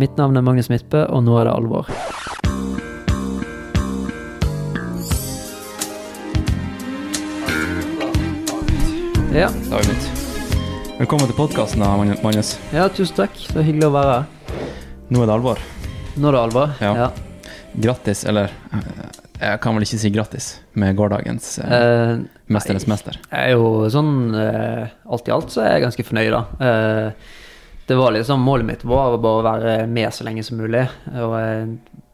Mitt navn er Magnus Midtbø, og nå er det alvor. Ja, Da var vi. Velkommen til podkasten, Magnus. ja, tusen takk. Det er hyggelig å være her. Nå er det alvor. Nå er det alvor. Ja. Grattis, eller eh, jeg kan vel ikke si grattis med gårsdagens eh, Eh, Mesternes mester. Jeg er jo sånn eh, Alt i alt så er jeg ganske fornøyd, da. Eh, det var liksom Målet mitt var å bare være med så lenge som mulig. Og jeg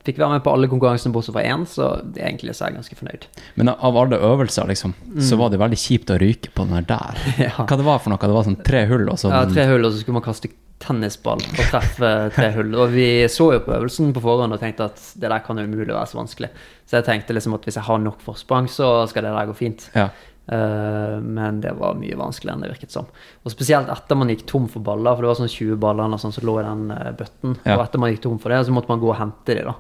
fikk være med på alle konkurransene bortsett fra én, så egentlig så er jeg ganske fornøyd. Men av alle øvelser, liksom, så var det veldig kjipt å ryke på den der. ja. Hva det var for noe? Det var sånn tre hull, og så ja, tre hull, og så skulle man kaste tennisball og treffe tre hull. Og vi så jo på øvelsen på forhånd og tenkte at det der kan umulig være så vanskelig. Så jeg tenkte liksom at hvis jeg har nok forsprang, så skal det der gå fint. Ja. Eh, men det var mye vanskeligere enn det virket som. Og spesielt etter man gikk tom for baller, for det var sånn 20 baller eller sånn som lå i den eh, bøtten. Ja. Og etter man gikk tom for det, så måtte man gå og hente de da,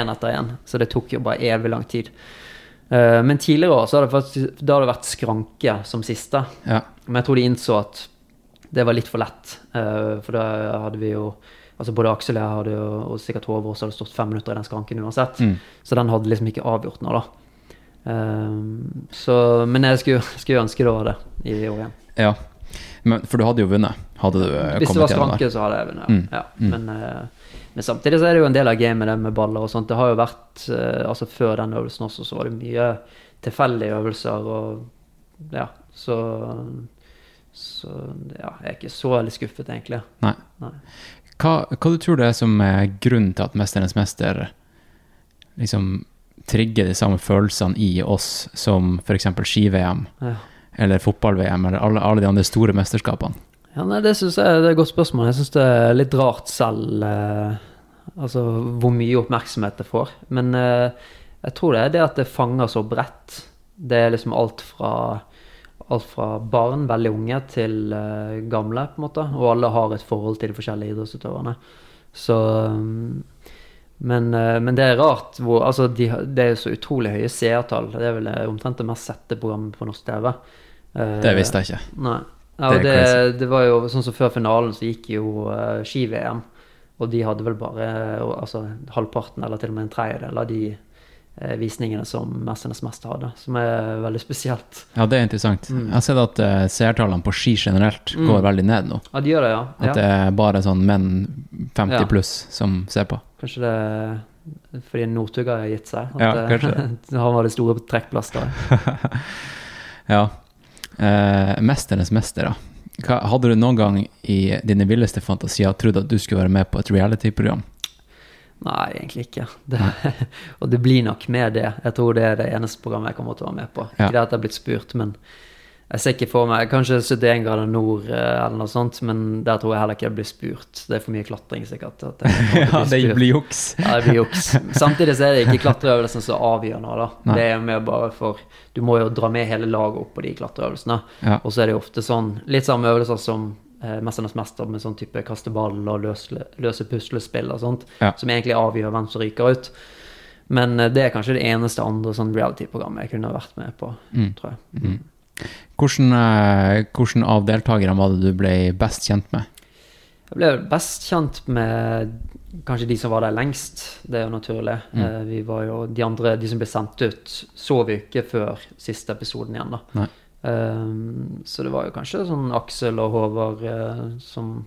én etter én. Så det tok jo bare evig lang tid. Eh, men tidligere år så har det faktisk har det vært skranke som siste. ja. Men jeg tror de innså at det var litt for lett. for da hadde vi jo Altså både Aksel og jeg hadde jo, og sikkert Håvard også hadde stått fem minutter i den skranken uansett. Mm. Så den hadde liksom ikke avgjort noe, da. Ehm, så, men jeg skulle, skulle ønske det var det i år igjen. ja. Men, for du hadde jo vunnet, hadde du eh, Hvis det var skranke, så hadde jeg vunnet. Mm, Ja. mm. Men, uh, men samtidig så er det jo en del av gamet, det med baller og sånt. Det har jo vært uh, Altså før den øvelsen også, så var det mye tilfeldige øvelser og Ja, så Så ja, jeg er ikke så veldig skuffet, egentlig. Nei. Nei. Hva, hva du tror det er som er grunnen til at Mesternes mester liksom trigger de samme følelsene i oss som f.eks. ski-VM Ja. eller fotball-VM eller alle, alle de andre store mesterskapene? Ja, nei, Det syns jeg det er et godt spørsmål. Jeg syns det er litt rart selv eh, altså hvor mye oppmerksomhet det får. Men eh, jeg tror det er det at det fanger så bredt. Det er liksom alt fra, alt fra barn, veldig unge, til eh, gamle, på en måte. Og alle har et forhold til de forskjellige idrettsutøverne. Så mm, men, eh, men det er rart hvor Altså, de, det er jo så utrolig høye seertall. Det er vel eh, omtrent det mest sette programmet på norsk TV. Eh, Det visste jeg ikke. Nei. Ja, Det det, det var jo sånn som før finalen så gikk jo uh, ski-VM, og de hadde vel bare uh, altså, halvparten eller til og med en tredjedel av de uh, visningene som Mesternes mester hadde, som er veldig spesielt. Ja, det er interessant. Mm. Jeg har sett at uh, seertallene på ski generelt Mm. går veldig ned nå. Ja, de gjør det, ja. At ja. det er bare sånn menn 50 Ja. pluss som ser på. Kanskje det er fordi Northug har gitt seg. Ja, eh, kanskje han var det store trekkplasteret. Ja. Eh, mesternes mester, da. Hva, hadde du noen gang i dine villeste fantasier trodd at du skulle være med på et reality-program? Nei, egentlig ikke. Det, og det blir nok med det. Jeg tror det er det eneste programmet jeg kommer til å være med på. Ja. Ikke det at jeg har blitt spurt, men jeg ser ikke for meg Kanskje 71 grader nord eh, eller noe sånt, men der tror jeg heller ikke jeg blir spurt. Det er for mye klatring, sikkert. Ja, det blir juks. Ja, det blir juks. Samtidig så er det ikke klatreøvelsen som avgjør noe, da. Nei. Det er mer bare for Du må jo dra med hele laget opp på de klatreøvelsene. Ja. Og så er det jo ofte sånn litt samme øvelser som eh, Mesternes mester med sånn type kaste ball og løse, løse puslespill og sånt, Ja. som egentlig avgjør hvem som ryker ut. Men eh, det er kanskje det eneste andre sånn reality-programmet jeg kunne vært med på, Mm. tror jeg. Mm. Hvordan, eh, hvordan av deltakerne var det du ble best kjent med? Jeg ble best kjent med kanskje de som var der lengst, det er jo naturlig. Mm. Eh, vi var jo, De andre, de som ble sendt ut, så vi ikke før siste episoden igjen, da. Nei. Um, så det var jo kanskje sånn Aksel og Håvard uh, som,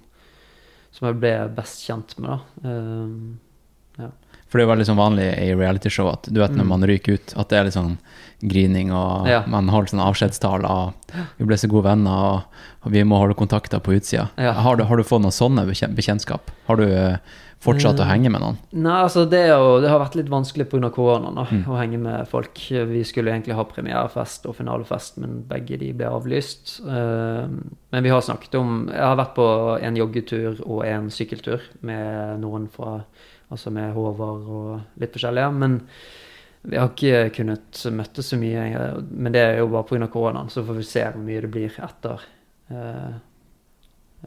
som jeg ble best kjent med, da. Um, For det er jo veldig sånn vanlig i realityshow at du vet når Mm. man ryker ut, at det er litt sånn grining, og Ja. man holder sånne avskjedstaler, og vi ble så gode venner, og, vi må holde kontakter på utsida. Ja. Har, du, har du fått noen sånne bekjen- bekjentskap? Har du eh, fortsatt å Eh, henge med noen? Nei, altså det, jo, det har vært litt vanskelig pga. koronaen Mm. å henge med folk. Vi skulle egentlig ha premierefest og finalefest, men begge de ble avlyst. Eh, men vi har snakket om Jeg har vært på en joggetur og en sykkeltur med noen fra Altså med Håvard og litt forskjellige. Men vi har ikke kunnet møttes så mye. Men det er jo bare pga. koronaen, så får vi se hvor mye det blir etter. Uh,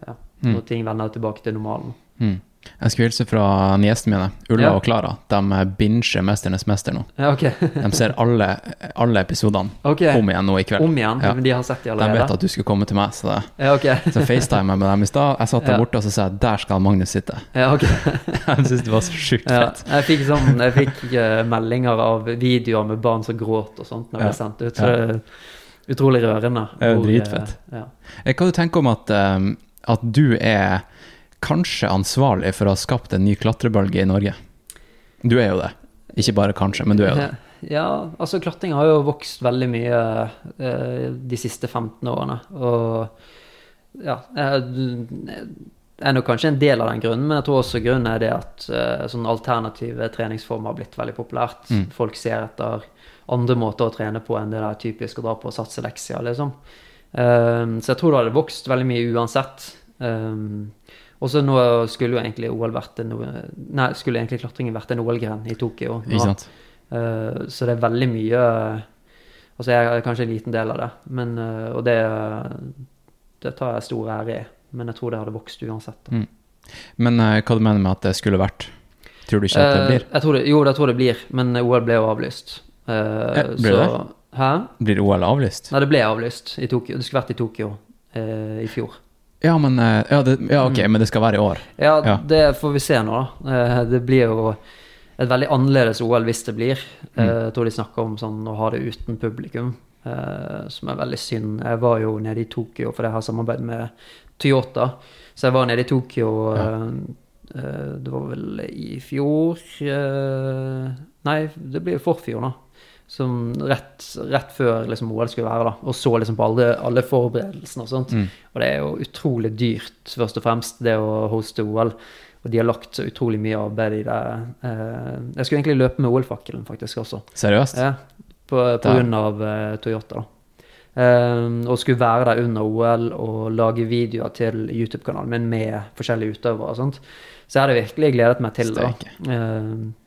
ja, Mm. når ting vender tilbake til normalen. Mm. Jeg skulle hilse fra niesene mine, Ulla Ja. og Klara. De binger 'Mesternes mester' nå. Ja, okay. De ser alle, alle episodene okay. om igjen nå i kveld. Om igjen? Ja. Men de har sett de allerede? De vet at du skulle komme til meg, så, det, Ja, okay. så FaceTime jeg med dem i stad. Jeg satt der borte og så sa jeg, der skal Magnus sitte. Ja, ok. Jeg syns det var så sjukt fett. jeg fikk, sånn, jeg fikk uh, meldinger av videoer med barn som gråt og sånt når Ja. ble sendt ut. Så det er utrolig rørende. Det er jo dritfett. eh, Ja. Eh, Hva du tenker om at, um, at du er kanskje ansvarlig for å ha skapt en ny klatrebølge i Norge? Du er jo det. Ikke bare kanskje, men du er jo det. Ja, altså klatring har jo vokst veldig mye eh, de siste 15 årene. Og ja, jeg, er nok kanskje en del av den grunnen, men jeg tror også grunnen er det at eh, sånn alternative treningsformer har blitt veldig populært. Mm. Folk ser etter andre måter å trene på enn det der typisk å dra på og satse lekser, liksom. Um, så jeg tror det hadde vokst veldig mye uansett. Um, og så nå skulle jo egentlig OL vært en Nei, skulle egentlig klatringen vært en OL-gren i Tokyo. nå. Sant? Eh, så det er veldig mye Altså, jeg er kanskje en liten del av det, men, uh, og det, det tar jeg stor ære i. Men jeg tror det hadde vokst uansett. Mm. Men uh, hva du mener med at det skulle vært? Tror du ikke at det blir? jeg tror det, jo, jeg tror det blir, men OL ble jo avlyst. Eh, blir det Hæ? Blir OL avlyst? Nei, det ble avlyst i Tokyo. Det skulle vært i Tokyo i fjor. Ja, men eh, ja, det, ja, ok, men det skal være i år. Ja, Ja. det får vi se nå, da. Eh, Det blir jo et veldig annerledes OL hvis det blir. Eh, Mm. Jeg tror de snakker om sånn å ha det uten publikum, som er veldig synd. Jeg var jo nede i Tokyo, for jeg har samarbeid med Toyota. Så jeg var nede i Tokyo Ja. Det var vel i fjor Nei, det blir forfjor, da. Som rett, rett før liksom, OL skulle være, da. Og så liksom på alle, alle forberedelsene og sånt. Mm. Og det er jo utrolig dyrt, først og fremst, det å hoste OL. Og de har lagt så utrolig mye arbeid i det. Eh, jeg skulle egentlig løpe med OL-fakkelen, faktisk, også. Seriøst? Ja, på, på grunn av eh, Toyota, da. Eh, og skulle være der under OL og lage videoer til YouTube-kanalen min med forskjellige utøvere og sånt. Så jeg hadde virkelig gledet meg til det. Steike.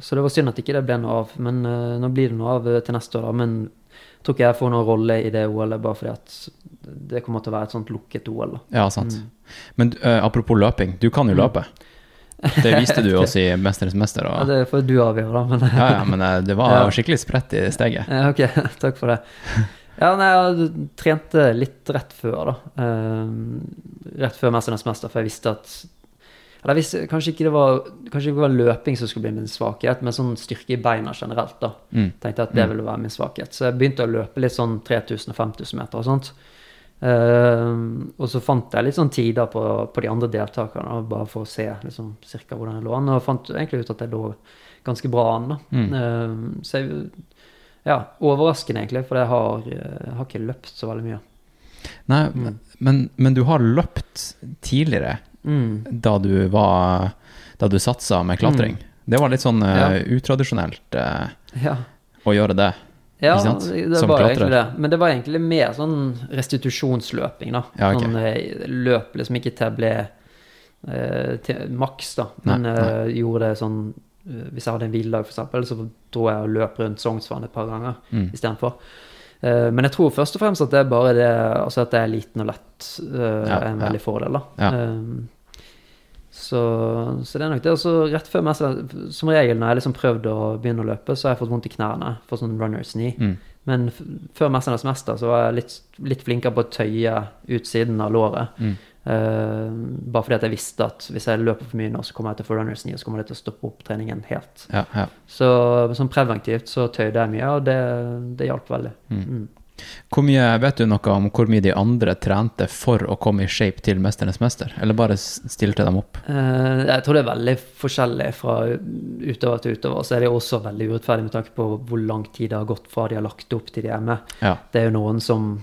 Så det var synd at ikke det ble noe av. Men uh, nå blir det noe av eh, til neste år, da. Men jeg tror ikke jeg får noen rolle i det OL-et, bare fordi at det kommer til å være et sånt lukket OL. da. Ja, sant. Mm. Men uh, apropos løping, du kan jo Mm. løpe. Det viste du oss i 'Mesterens mester'. Ja, det får du avgjøre, da. Men ja, ja, men det var Ja. skikkelig spredt i steget. Ja, ok, takk for det. Ja, nei, jeg trente litt rett før, da. Eh, rett før Mesternes mester, for jeg visste at Eller hvis, kanskje ikke det var Kanskje ikke det var løping som skulle bli min svakhet, men sånn styrke i beina generelt, da. Mm. Tenkte at det Mm. ville være min svakhet. Så jeg begynte å løpe litt sånn 3000-5000 meter og sånt. Uh, og så fant jeg litt sånn tider på, på de andre deltakerne, bare for å se liksom, cirka hvordan jeg lå an. Og fant egentlig ut at jeg lå ganske bra an. Mm. Uh, så jeg, ja, overraskende egentlig, for jeg har, jeg har ikke løpt så veldig mye. Nei, Mm. men, men du har løpt tidligere, Mm. da du var Da du satsa med klatring. Det var litt sånn eh, Ja. utradisjonelt uh, Ja. å gjøre det. Ja, det Som var klatrer. egentlig det. Men det var egentlig mer sånn restitusjonsløping, da. Ja, okay. Sånn eh, løp liksom ikke til jeg ble uh, til maks, da. Nei, Men Uh, gjorde det sånn Hvis jeg hadde en hviledag, eksempel, så dro jeg og løp rundt Sognsvann et par ganger Mm. istedenfor. Men jeg tror først og fremst at det er bare det Altså at det er liten og lett, er en veldig fordel, da. Ja. Så, så det er nok det. Og så rett før mester, Som regel når jeg liksom prøvd å begynne å løpe, så har jeg fått vondt i knærne. Fått sånn runners knee. Mm. Men før 'Mesternes mester' så var jeg litt, litt flinkere på å tøye utsiden av låret. Mm. Uh, bare fordi at jeg visste at hvis jeg løper for mye nå, så kommer jeg til å få runners knee, og så kommer det til å stoppe opp treningen helt. Ja, ja. Så sånn preventivt så tøyde jeg mye, og det, det hjalp veldig. Mm. Hvor mye, Vet du noe om hvor mye de andre trente for å komme i shape til 'Mesternes mester'? Eller bare stilte dem opp? Eh, jeg tror det er veldig forskjellig fra utøver til utøver. Så er det også veldig urettferdig med tanke på hvor lang tid det har gått fra de har lagt opp til de er med. Ja. Det er jo noen som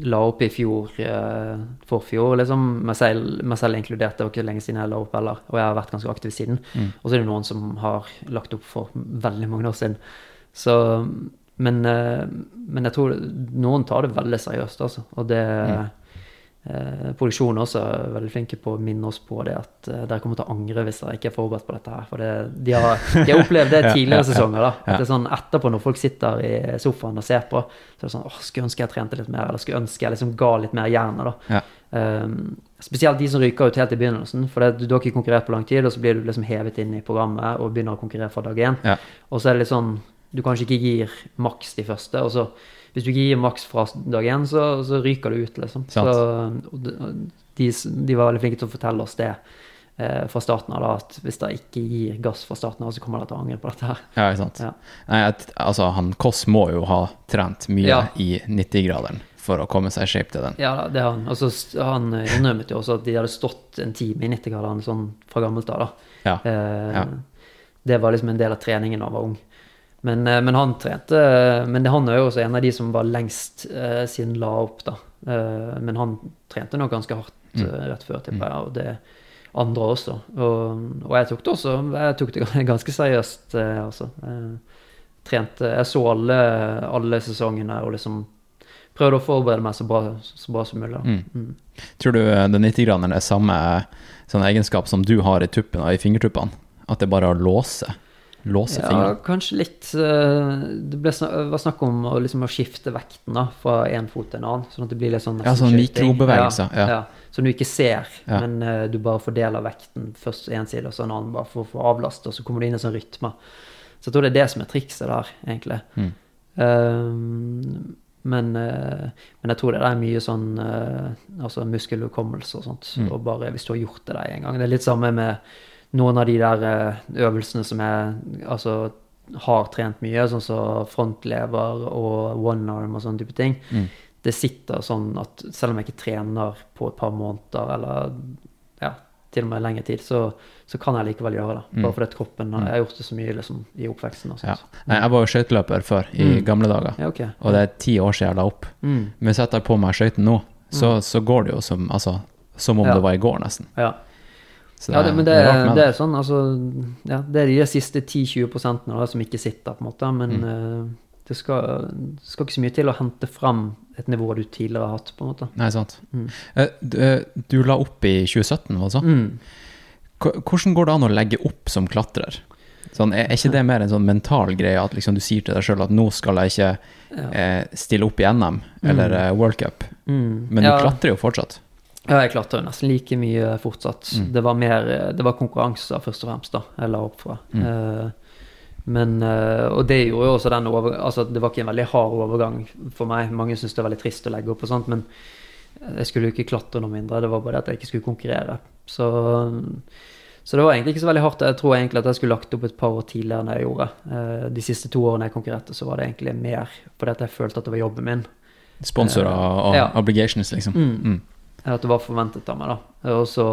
la opp i fjor, eh, forfjor, liksom, meg selv, meg selv inkludert. Det var ikke lenge siden jeg la opp heller, og jeg har vært ganske aktiv siden. Mm. Og så er det noen som har lagt opp for veldig mange år siden. Så, men, eh, men jeg tror noen tar det veldig seriøst, altså. Og det Mm. eh, produksjonen også er veldig flinke på å minne oss på det at eh, dere kommer til å angre hvis dere ikke er forberedt på dette her. For det, de, har, de har opplevd det tidligere sesonger. da. At det er sånn etterpå, når folk sitter i sofaen og ser på, så er det sånn åh, skulle ønske jeg trente litt mer, eller skulle ønske jeg liksom ga litt mer jernet, da. Ja. Um, spesielt de som ryker ut helt i begynnelsen, for det, du har ikke konkurrert på lang tid, og så blir du liksom hevet inn i programmet og begynner å konkurrere fra dag én. Ja. Og så er det litt sånn Du kanskje ikke gir maks de første, og så hvis du ikke gir maks fra dag én, så, så ryker du ut, liksom. Så de, de, var veldig flinke til å fortelle oss det eh, fra starten av, da, at hvis dere ikke gir gass fra starten av, så kommer dere til å angre på dette her. Ja, ikke sant. Ja. Nei, altså, han Koss må jo ha trent mye Ja. i 90-graderen for å komme seg i shape til den. Ja, det har han. Altså, han innrømmet jo også at de hadde stått en time i 90-graderen sånn fra gammelt av, da. Ja. Eh, Ja. Det var liksom en del av treningen da han var ung. Men, eh, men han trente Men han er jo også en av de som var lengst eh, siden la opp, da. Eh, men han trente nok ganske hardt Mm. eh, rett før, tipper jeg, og det andre også. Og, og jeg tok det også jeg tok det ganske seriøst, eh, altså. Jeg trente Jeg så alle, alle sesongene og liksom prøvde å forberede meg så bra, så bra som mulig. Mm. Mm. Tror du eh, den 90-graderen er samme sånn egenskap som du har i tuppen og i fingertuppene? At det bare er å låse? Låse Ja, kanskje litt eh, Det ble snak, var snakk om å, liksom, å skifte vekten da, fra én fot til en annen. Sånn at det blir litt sånn Ja, sånn mikrobevegelser, Ja, ja. ja. Som du ikke ser, Ja. men uh, du bare fordeler vekten først én side og så en annen, bare for å få avlast, og så kommer du inn i sånn rytme. Så jeg tror det er det som er trikset der, egentlig. Mm. Um, men, men jeg tror det er mye sånn altså muskelhukommelse og sånt. Mm. Og bare hvis du har gjort det der en gang. Det er litt samme med noen av de der eh, øvelsene som jeg altså, har trent mye, sånn som frontlever og one arm og sånne type ting. Mm. Det sitter sånn at selv om jeg ikke trener på et par måneder, eller ja, til og med lengre tid, så, så kan jeg likevel gjøre det. Mm. Bare fordi kroppen har, Jeg har gjort det så mye liksom, i oppveksten. Og Ja. jeg var jo skøyteløper før, i Mm. gamle dager. Ja, okay. Og det er ti år siden jeg la opp. Mm. Men setter jeg på meg skøytene nå, så, så går det jo som, altså, som om Ja. det var i går, nesten. Ja. Ja, det, men det, det er det er sånn, altså ja, Det er de siste 10-20 prosentene da, som ikke sitter, på en måte. Men Mm. uh, det skal, skal ikke så mye til å hente fram et nivå du tidligere har hatt, på en måte. Nei, sant. Mm. Uh, Du, eh, du la opp i 2017, altså. sånn? Mm. Hvordan går det an å legge opp som klatrer? Sånn, er er ikke det mer en sånn mental greie, at liksom du sier til deg sjøl at nå skal jeg ikke Ja. eh, stille opp i NM eller Mm. eh, World Cup, Mm. men du klatrer jo fortsatt? Ja, jeg klarte jo nesten like mye fortsatt. Mm. Det var mer Det var konkurranser, først og fremst, da, jeg la opp fra. Mm. Eh, men eh, Og det gjorde jo også den over... Altså, det var ikke en veldig hard overgang for meg. Mange syns det er veldig trist å legge opp og sånt, men jeg skulle jo ikke klatre noe mindre. Det var bare det at jeg ikke skulle konkurrere. Så så det var egentlig ikke så veldig hardt. Jeg tror egentlig at jeg skulle lagt opp et par år tidligere enn jeg gjorde. Eh, De siste to årene jeg konkurrerte, så var det egentlig mer fordi at jeg følte at det var jobben min. Sponsorer Eh, og ja. obligations, liksom? Mm. Mm. At det var forventet av meg, da. Og så,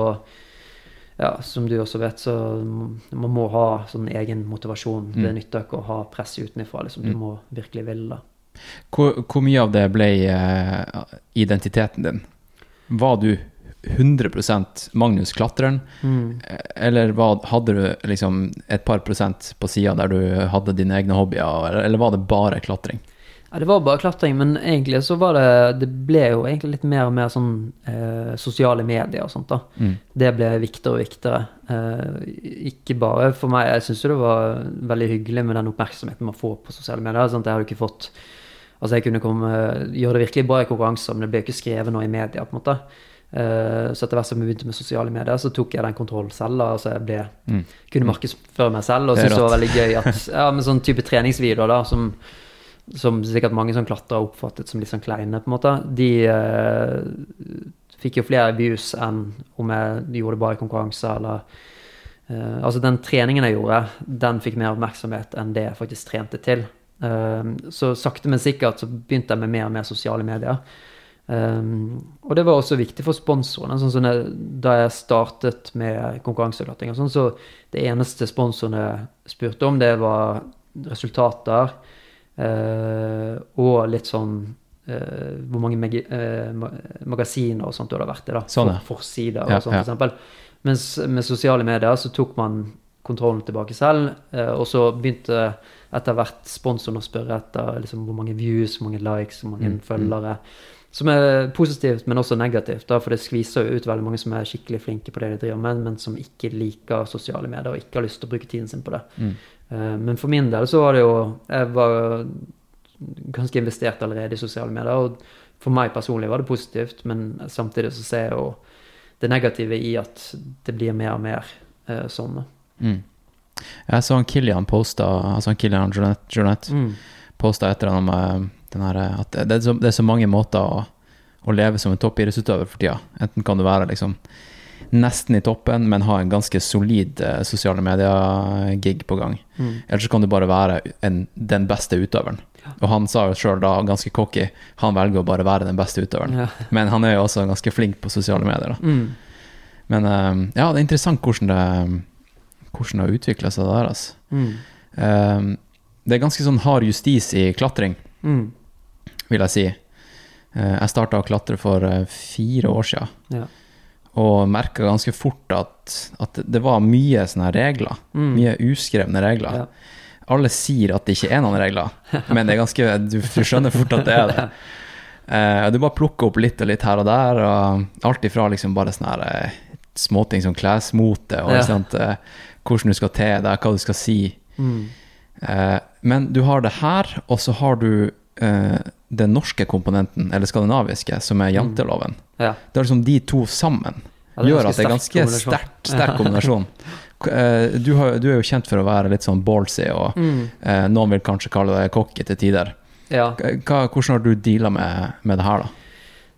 ja, som du også vet, så man må ha sånn egen motivasjon. Det Mm. nytter ikke å ha press utenfra. Liksom. Du Mm. må virkelig ville det. Hvor, hvor mye av det ble uh, identiteten din? Var du 100% Magnus klatreren, mm. eller var, hadde du liksom et par prosent på sida der du hadde dine egne hobbyer, eller, eller var det bare klatring? Ja, det var bare klatring, men egentlig så var det Det ble jo egentlig litt mer og mer sånn eh, sosiale medier og sånt, da. Mm. Det ble viktigere og viktigere. Eh, ikke bare for meg. Jeg syns jo det var veldig hyggelig med den oppmerksomheten man får på sosiale medier. Sant? Jeg hadde ikke fått Altså, jeg kunne komme, gjøre det virkelig bra i konkurranser, men det ble ikke skrevet noe i media, på en måte. Uh, så etter hvert som vi begynte med sosiale medier, så tok jeg den kontrollen selv. da, Altså jeg ble, Mm. kunne markedsføre meg selv, og syntes det var veldig gøy at Ja, med sånn type treningsvideoer, da, som som sikkert mange som klatra oppfattet som litt sånn kleine, på en måte, de eh, fikk jo flere views enn om jeg gjorde det bare i konkurranse, eller eh, Altså, den treningen jeg gjorde, den fikk mer oppmerksomhet enn det jeg faktisk trente til. Eh, så sakte, men sikkert så begynte jeg med mer og mer sosiale medier. Um, og det var også viktig for sponsorene. Sånn som da jeg startet med konkurranseklatring, sånn, så det eneste sponsorene spurte om, det var resultater eh, og litt sånn uh, hvor mange magi, uh, magasiner og sånt du hadde vært i. da, Sånn, ja. for, Forsider Ja, og sånn, ja. f.eks. Mens med sosiale medier så tok man kontrollen tilbake selv, eh, og så begynte etter hvert sponsoren å spørre etter liksom, hvor mange views, hvor mange likes, hvor mange Mm, mm. følgere. Som er positivt, men også negativt. Da, for det skviser jo ut veldig mange som er skikkelig flinke på det de driver med, men som ikke liker sosiale medier og ikke har lyst til å bruke tiden sin på det. Mm. Eh, Men for min del så var det jo Jeg var ganske investert allerede i sosiale medier. Og for meg personlig var det positivt, men samtidig så ser jeg jo det negative i at det blir mer og mer eh, sånn. Mm. Jeg så han Kilian posta, altså han Kilian Jeanette, Jeanette Mm. posta etter annet med den her, at det er, så, det er så mange måter å, å leve som en toppidrettsutøver for tida. Enten kan du være liksom nesten i toppen, men ha en ganske solid eh, sosiale medier-gig på gang. Mm. Ellers så kan du bare være en, den beste utøveren. Og han sa jo sjøl da, ganske cocky, han velger å bare være den beste utøveren. Ja. Men han er jo også ganske flink på sosiale medier. da. Mm. Men eh, ja, det er interessant hvordan det, hvordan det har utvikla seg der. Altså. Mm. Eh, det er ganske sånn hard justis i klatring, Mm. vil jeg si. Jeg starta å klatre for fire år siden, Ja. Og merka ganske fort at, at det var mye sånne regler. Mm. Mye uskrevne regler. Ja. Alle sier at det ikke er noen regler, men det er ganske, du, du skjønner fort at det er det. Uh, du bare plukker opp litt og litt her og der, og alt ifra liksom bare sånne her, uh, småting som klesmote, og Ja. ikke sant, eh, hvordan du skal te deg, hva du skal si. Mm. Men du har det her, og så har du den norske komponenten, eller skandinaviske, som er janteloven. Ja. Det er liksom de to sammen Ja, gjør at det er ganske sterk sterk kombinasjon. Eh, Du, har, du er jo kjent for å være litt sånn ballsy, og Mm. eh, noen vil kanskje kalle deg cocky til tider. ja. Hva, hvordan har du deala med, med det her, da?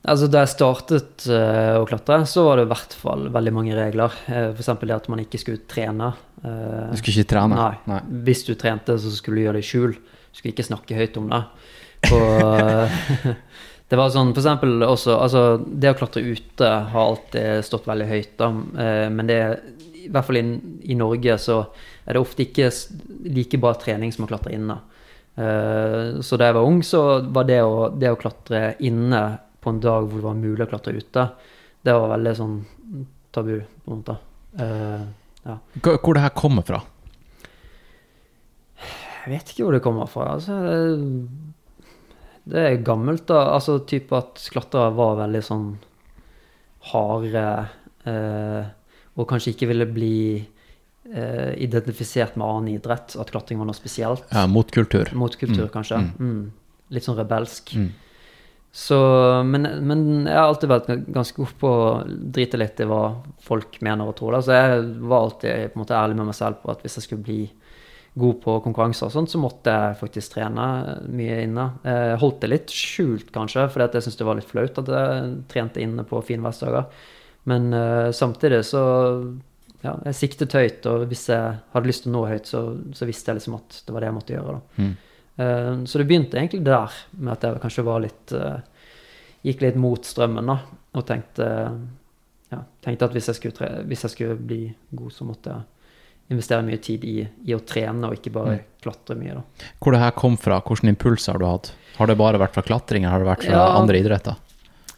Altså, Da jeg startet uh, å klatre, så var det i hvert fall veldig mange regler. Uh, F.eks. det at man ikke skulle trene. Uh, Du skulle ikke trene? Nei. Hvis du trente, så skulle du gjøre det i skjul. Du skulle ikke snakke høyt om det. Og eh, det var sånn, eksempel også Altså, det å klatre ute har alltid stått veldig høyt, da. Eh, Men det i hvert fall i, i Norge så er det ofte ikke like bra trening som å klatre inne. Eh, Så da jeg var ung, så var det å, det å klatre inne på en dag hvor det var mulig å klatre ute, det var veldig sånn tabu, på en måte. Ja. Hvor det her kommer fra? Jeg vet ikke hvor det kommer fra. Altså, det er gammelt, da. Altså type at klatrere var veldig sånn harde eh, og kanskje ikke ville bli eh, identifisert med annen idrett. At klatring var noe spesielt. Ja, motkultur. Motkultur, Mm, kanskje. mm. Mm. Litt sånn rebelsk. Mm. Så, men, men jeg har alltid vært ganske god på å drite litt i hva folk mener og tror. Da. Så jeg var alltid på en måte ærlig med meg selv på at hvis jeg skulle bli god på konkurranser, og sånt, så måtte jeg faktisk trene mye inne. Jeg holdt det litt skjult, kanskje, fordi jeg syntes det var litt flaut at jeg trente inne på finværsdager. Men eh, samtidig så ja, jeg siktet høyt, og hvis jeg hadde lyst til å nå høyt, så, så visste jeg liksom at det var det jeg måtte gjøre. da. Mm. Eh, Så det begynte egentlig der, med at jeg kanskje var litt eh, Gikk litt mot strømmen, da. Og tenkte, ja, tenkte at hvis jeg, skulle hvis jeg skulle bli god, så måtte jeg investere mye tid i, i å trene, og ikke bare Mm. klatre mye, da. Hvor det her kom fra? Hvilke impulser har du hatt? Har det bare vært fra klatring, eller har det vært fra Ja. andre idretter?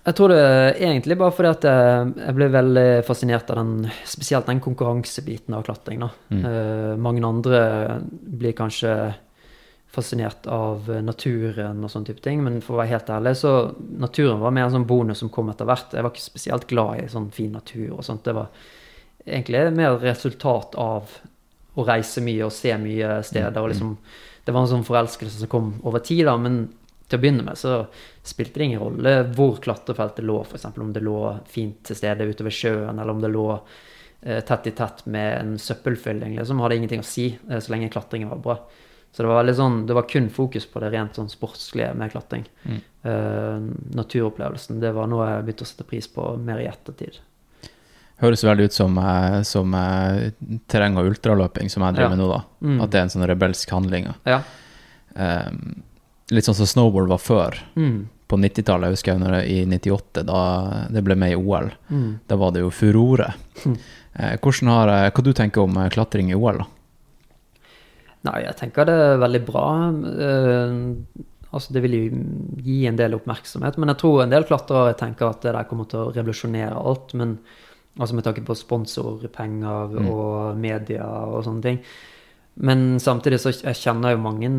Jeg tror det egentlig bare fordi at jeg, jeg ble veldig fascinert av den, spesielt den konkurransebiten av klatring. da. Mm. Uh, mange andre blir kanskje fascinert av naturen og sånne type ting, men for å være helt ærlig, så naturen var mer en sånn bonus som kom etter hvert. Jeg var ikke spesielt glad i sånn fin natur og sånt. Det var egentlig mer resultat av å reise mye og se mye steder. og liksom, Det var en sånn forelskelse som kom over tid, da, men til å begynne med så spilte det ingen rolle hvor klatrefeltet lå, f.eks. om det lå fint til stede ute ved sjøen, eller om det lå eh, tett i tett med en søppelfylling. liksom, hadde ingenting å si eh, så lenge klatringen var bra. Så det var sånn, det var kun fokus på det rent sånn sportslige med klatring. Mm. Eh, naturopplevelsen, det var noe jeg begynte å sette pris på mer i ettertid. Høres veldig ut som, eh, som eh, terreng- og ultraløping, som jeg driver Ja. med nå, da. Mm. At det er en sånn rebelsk handling. Ja. Um, litt sånn som snowboard var før. Mm. På 90-tallet, jeg husker jeg når jeg, i 98, da det ble med i OL. Mm. Da var det jo furore. Mm. Eh, hvordan har, hva du tenker om klatring i OL, da? Nei, jeg tenker det er veldig bra. Uh, altså, det vil jo gi en del oppmerksomhet, men jeg tror en del klatrere tenker at det der kommer til å revolusjonere alt. Men altså med tanke på sponsorpenger Mm. og media og sånne ting. Men samtidig så jeg kjenner jo mange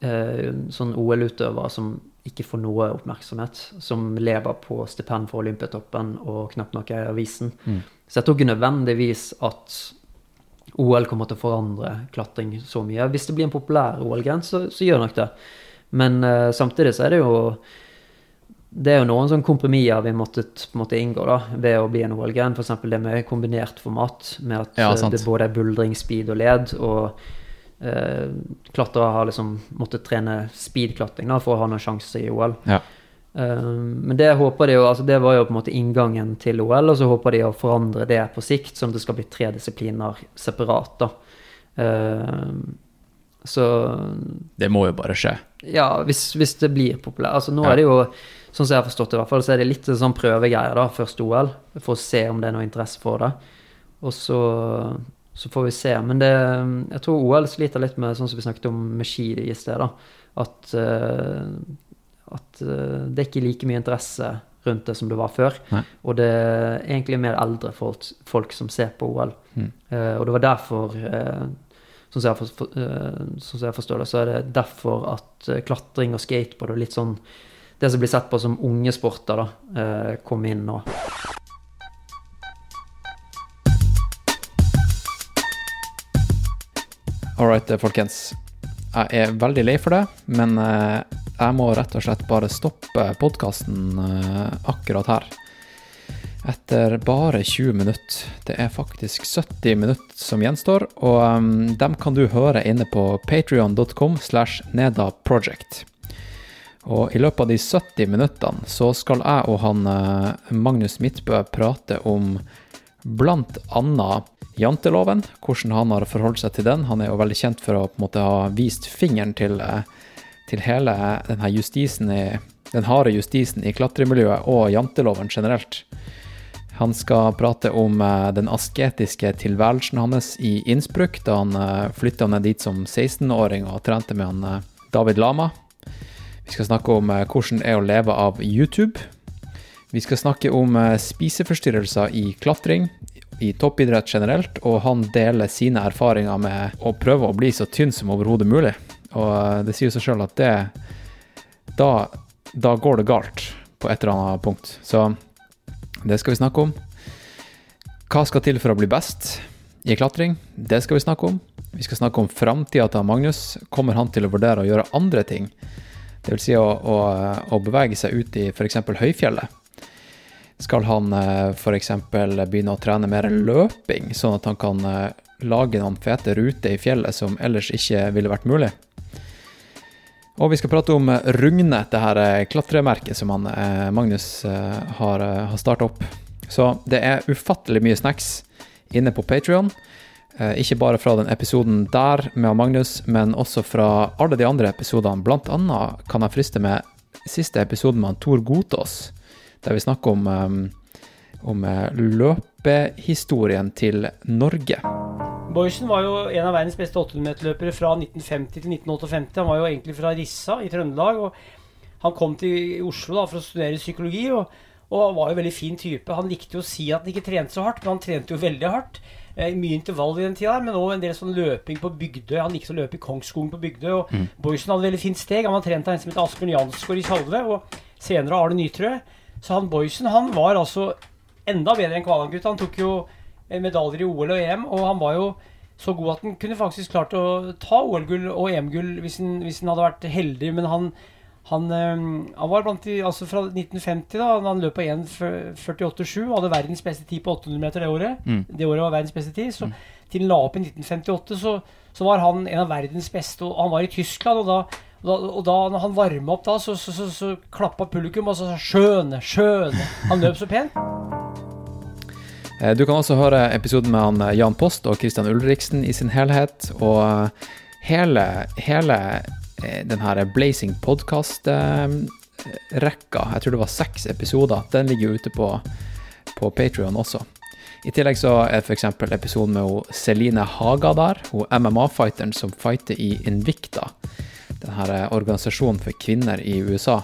eh, sånn OL-utøvere som ikke får noe oppmerksomhet, som lever på stipend for Olympiatoppen og knapt nok er i avisen. Mm. Så jeg tror ikke nødvendigvis at OL kommer til å forandre klatring så mye. Hvis det blir en populær OL-gren, så, så, gjør nok det. Men eh, samtidig så er det jo det er jo noen sånne kompromisser vi måtte, måtte inngå da, ved å bli en OL-gren. F.eks. det med kombinert format, med at ja, det både er buldring, speed og led. og eh, klatrere har liksom måttet trene speedklatring da, for å ha noen sjanse i OL. Ja. Uh, men det håper de jo, altså det var jo på en måte inngangen til OL, og så håper de å forandre det på sikt, sånn at det skal bli tre disipliner separat. da. Uh, så Det må jo bare skje. Ja, hvis, hvis det blir populært. Altså nå ja. er det jo, sånn som jeg har forstått det, i hvert fall, så er det litt sånn prøvegreier da, først OL, for å se om det er noe interesse for det. Og så så får vi se. Men det, jeg tror OL sliter litt med sånn som vi snakket om med ski i sted. da, At, uh, at uh, det er ikke like mye interesse rundt det som det var før. Nei. Og det er egentlig mer eldre folk, folk som ser på OL. Mm. Uh, og det var derfor Sånn som, jeg forstår det, så er det derfor at klatring og skateboard og litt sånn Det som blir sett på som unge sporter, da, kom inn nå. All right, eh, folkens. Jeg er veldig lei for det, men eh, jeg må rett og slett bare stoppe podkasten eh, akkurat her. Etter bare 20 minutter. Det er faktisk 70 minutter som gjenstår, og um, dem kan du høre inne på patrion.com slash nedaproject. Og i løpet av de 70 minuttene så skal jeg og han Magnus Midtbø prate om blant annet janteloven, hvordan han har forholdt seg til den. Han er jo veldig kjent for å på en måte ha vist fingeren til, eh, til hele denne justisen i, den harde justisen i klatremiljøet og janteloven generelt. Han skal prate om eh, den asketiske tilværelsen hans i Innsbruck, da han eh, flytta ned dit som 16-åring og trente med han David Lama. Vi skal snakke om hvordan det er å leve av YouTube. Vi skal snakke om spiseforstyrrelser i klatring, i toppidrett generelt, og han deler sine erfaringer med å prøve å bli så tynn som overhodet mulig. Og eh, det sier seg sjøl at det da, da, går det galt på et eller annet punkt. Så det skal vi snakke om. Hva skal til for å bli best i klatring? Det skal vi snakke om. Vi skal snakke om framtida til Magnus. Kommer han til å vurdere å gjøre andre ting? Dvs. Si å, å, å bevege seg ut i f.eks. høyfjellet. Skal han eh, f.eks. begynne å trene mer løping, sånn at han kan eh, lage noen fete ruter i fjellet som ellers ikke ville vært mulig? Og vi skal prate om Rugne, det her eh, klatremerket som han, Magnus har, har starta opp. Så det er ufattelig mye snacks inne på Patrion. Ikke bare fra den episoden der med Magnus, men også fra alle de andre episodene. Blant annet kan jeg friste med siste episoden med Tor Gotaas, der vi snakker om, um, om uh, løpehistorien til Norge. Boysen var jo en av verdens beste 800-meterløpere fra 1950 til 1958. Han var jo egentlig fra Rissa i Trøndelag. og Han kom til Oslo da, for å studere psykologi, og, og var jo en veldig fin type. Han likte jo å si at han ikke trente så hardt, men han trente jo veldig hardt. Eh, mye intervall i den tida, men òg en del sånn løping på Bygdøy. Han likte å løpe i Kongsskogen på Bygdøy. og mm. Boysen hadde veldig fint steg. Han var trent av en som het Asbjørn Jansgaard i Salve, og senere Arne Nytrø. Så han Boysen han var altså enda bedre enn Kvaland-gutt. Han tok jo medaljer i OL og EM, og han var jo så god at han kunne faktisk klart å ta OL-gull og EM-gull hvis, hvis, han hadde vært heldig. Men han, han, han, var blant de Altså fra 1950, da han løp på 1,48,7, hadde verdens beste tid på 800 meter det året. Mm. Det året var verdens beste tid. Så mm. til han la opp i 1958, så, så, var han en av verdens beste. Og han var i Tyskland, og da da, og da når han varma opp, da, så, så, så, så klappa publikum og sa 'skjøne, skjøne'. Han løp så pent. Eh, du kan også høre episoden med han eh, Jan Post og Christian Ulriksen i sin helhet. Og eh, hele, hele den her Blazing podcast-rekka, jeg tror det var seks episoder, den ligger ute på, på Patrion også. I tillegg så er f.eks. episoden med Celine Haga der, hun MMA-fighteren som fighter i Invicta denne eh, organisasjonen for kvinner i USA.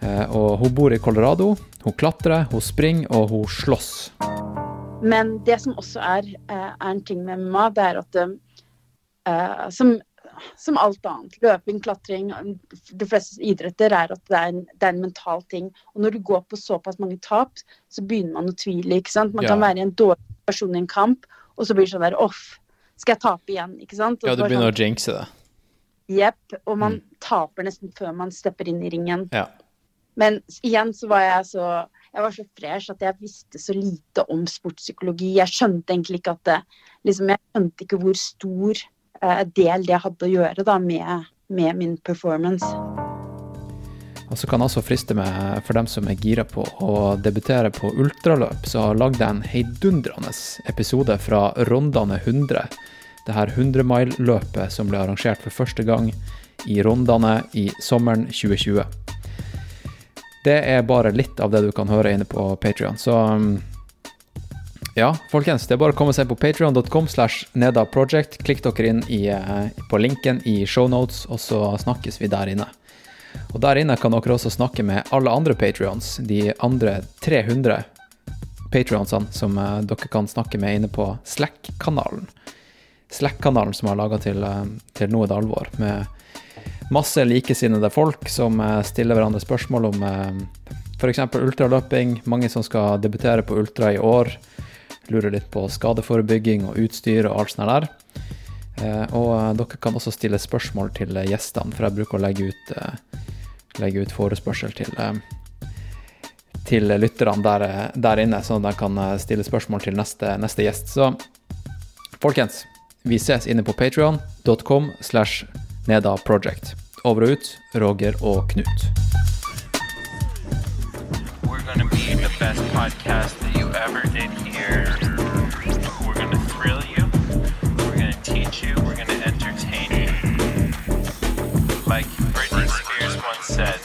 Eh, og hun bor i Colorado. Hun klatrer, hun springer, og hun slåss. Men det som også er, eh, er en ting med MMA, det er at uh, som som alt annet. Løping, klatring. De fleste idretter er at det er, en, det er en mental ting. Og når du går på såpass mange tap, så begynner man å tvile. ikke sant? Man Ja. kan være i en dårlig person i en kamp, og så blir det sånn der Off, skal jeg tape igjen? Ikke sant? Og Ja, du begynner sånn, å jinxe det. Jepp. Og man Mm. taper nesten før man stepper inn i ringen. Ja. Men igjen så var jeg så jeg var så fresh at jeg visste så lite om sportspsykologi. Jeg skjønte egentlig ikke at det liksom, Jeg skjønte ikke hvor stor del det hadde å gjøre da med, med min performance. Og så kan jeg også friste med, for dem som er gira på å debutere på ultraløp, så lagde jeg en heidundrende episode fra Rondane 100. Det her 100-mile-løpet som ble arrangert for første gang i Rondane i sommeren 2020. Det er bare litt av det du kan høre inne på Patrion. Så um, ja, folkens, det er bare å komme seg på patreon.com slash nedaproject. Klikk dere inn i, eh, på linken i shownotes, og så snakkes vi der inne. Og der inne kan dere også snakke med alle andre patrions, de andre 300 patrionsene som eh, dere kan snakke med inne på Slack-kanalen. Slack-kanalen som har laga til, eh, til Nå er det alvor, med masse likesinnede folk som stiller hverandre spørsmål om f.eks. ultraløping. Mange som skal debutere på ultra i år. Lurer litt på skadeforebygging og utstyr og alt sånt der. Eh, Og eh, dere kan også stille spørsmål til eh, gjestene, for jeg bruker å legge ut, legge ut forespørsel til, til lytterne der, der inne, så de kan stille spørsmål til neste, neste gjest. Så folkens, vi ses inne på patreon.com slash nedaproject. Over og ut, Roger og Knut. Best podcast that you ever did hear. We're going to thrill you. We're going to teach you. We're going to entertain you. Like Britney Spears once said,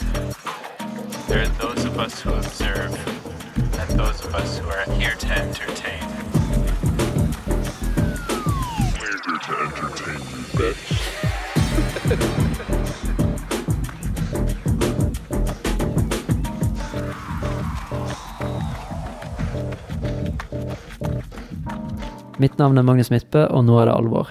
there are those of us who observe and those of us who are here to entertain. Mitt navn er Magnus Midtbø, og nå er det alvor.